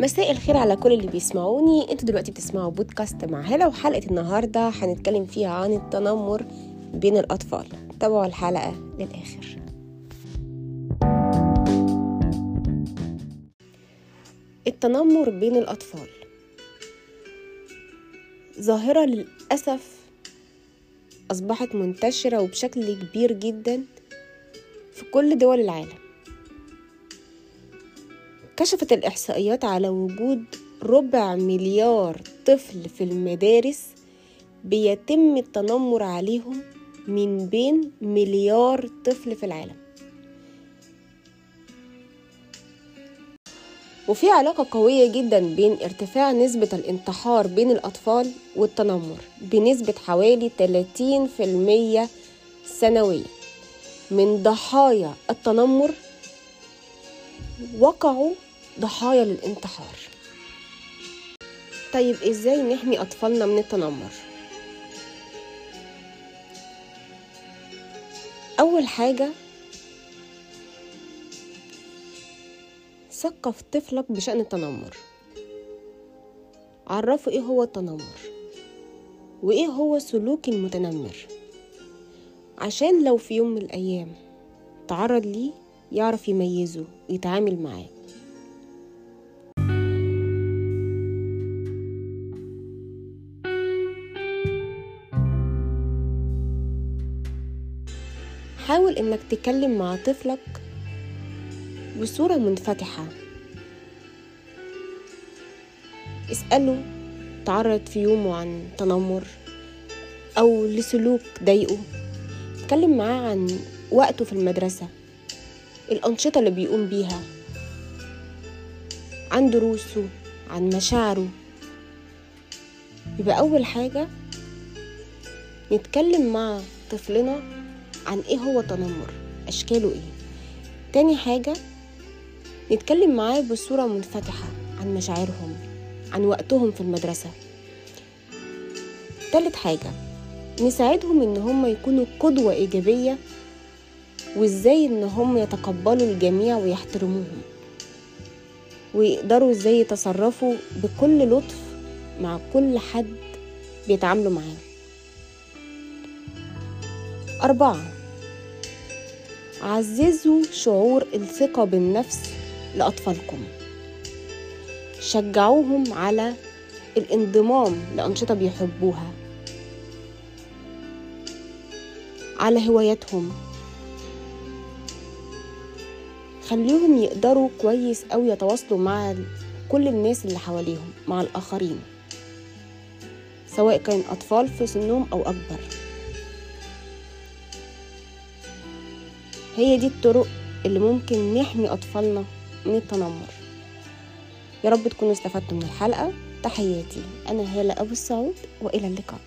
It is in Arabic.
مساء الخير على كل اللي بيسمعوني. أنتوا دلوقتي بتسمعوا بودكاست مع هلا وحلقة النهاردة هنتكلم فيها عن التنمر بين الأطفال. تابعوا الحلقة للآخر. التنمر بين الأطفال. ظاهرة للأسف أصبحت منتشرة وبشكل كبير جدا في كل دول العالم. كشفت الإحصائيات على وجود ربع مليار طفل في المدارس بيتم التنمر عليهم من بين مليار طفل في العالم. وفي علاقة قوية جدا بين ارتفاع نسبة الانتحار بين الأطفال والتنمر بنسبة حوالي 30% سنويا. من ضحايا التنمر وقعوا ضحايا للانتحار. طيب إزاي نحمي أطفالنا من التنمر؟ أول حاجة ثقف طفلك بشأن التنمر. عرفه إيه هو التنمر وإيه هو سلوك المتنمر. عشان لو في يوم من الأيام تعرض ليه يعرف يميزه ويتعامل معاه. حاول إنك تكلم مع طفلك بصورة منفتحة. اسأله تعرض في يومه عن تنمر أو لسلوك ضايقه. اتكلم معاه عن وقته في المدرسة الأنشطة اللي بيقوم بيها عن دروسه عن مشاعره. يبقى أول حاجة نتكلم مع طفلنا عن إيه هو التنمر أشكاله إيه؟ تاني حاجة نتكلم معاه بصورة منفتحة عن مشاعرهم عن وقتهم في المدرسة. تالت حاجة نساعدهم إن هم يكونوا قدوة إيجابية وإزاي إن هم يتقبلوا الجميع ويحترموهم. ويقدروا إزاي يتصرفوا بكل لطف مع كل حد بيتعاملوا معاه. أربعة. عززوا شعور الثقة بالنفس لأطفالكم. شجعوهم على الانضمام لأنشطة بيحبوها. على هواياتهم. خليهم يقدروا كويس أو يتواصلوا مع كل الناس اللي حواليهم مع الآخرين. سواء كان أطفال في سنهم أو أكبر. هي دي الطرق اللي ممكن نحمي أطفالنا من التنمر. يا رب تكونوا استفدتوا من الحلقة. تحياتي. أنا هالة أبو السعود وإلى اللقاء.